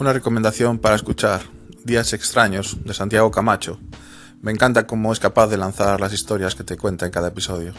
Una recomendación para escuchar Días extraños de Santiago Camacho. Me encanta cómo es capaz de lanzar las historias que te cuenta en cada episodio.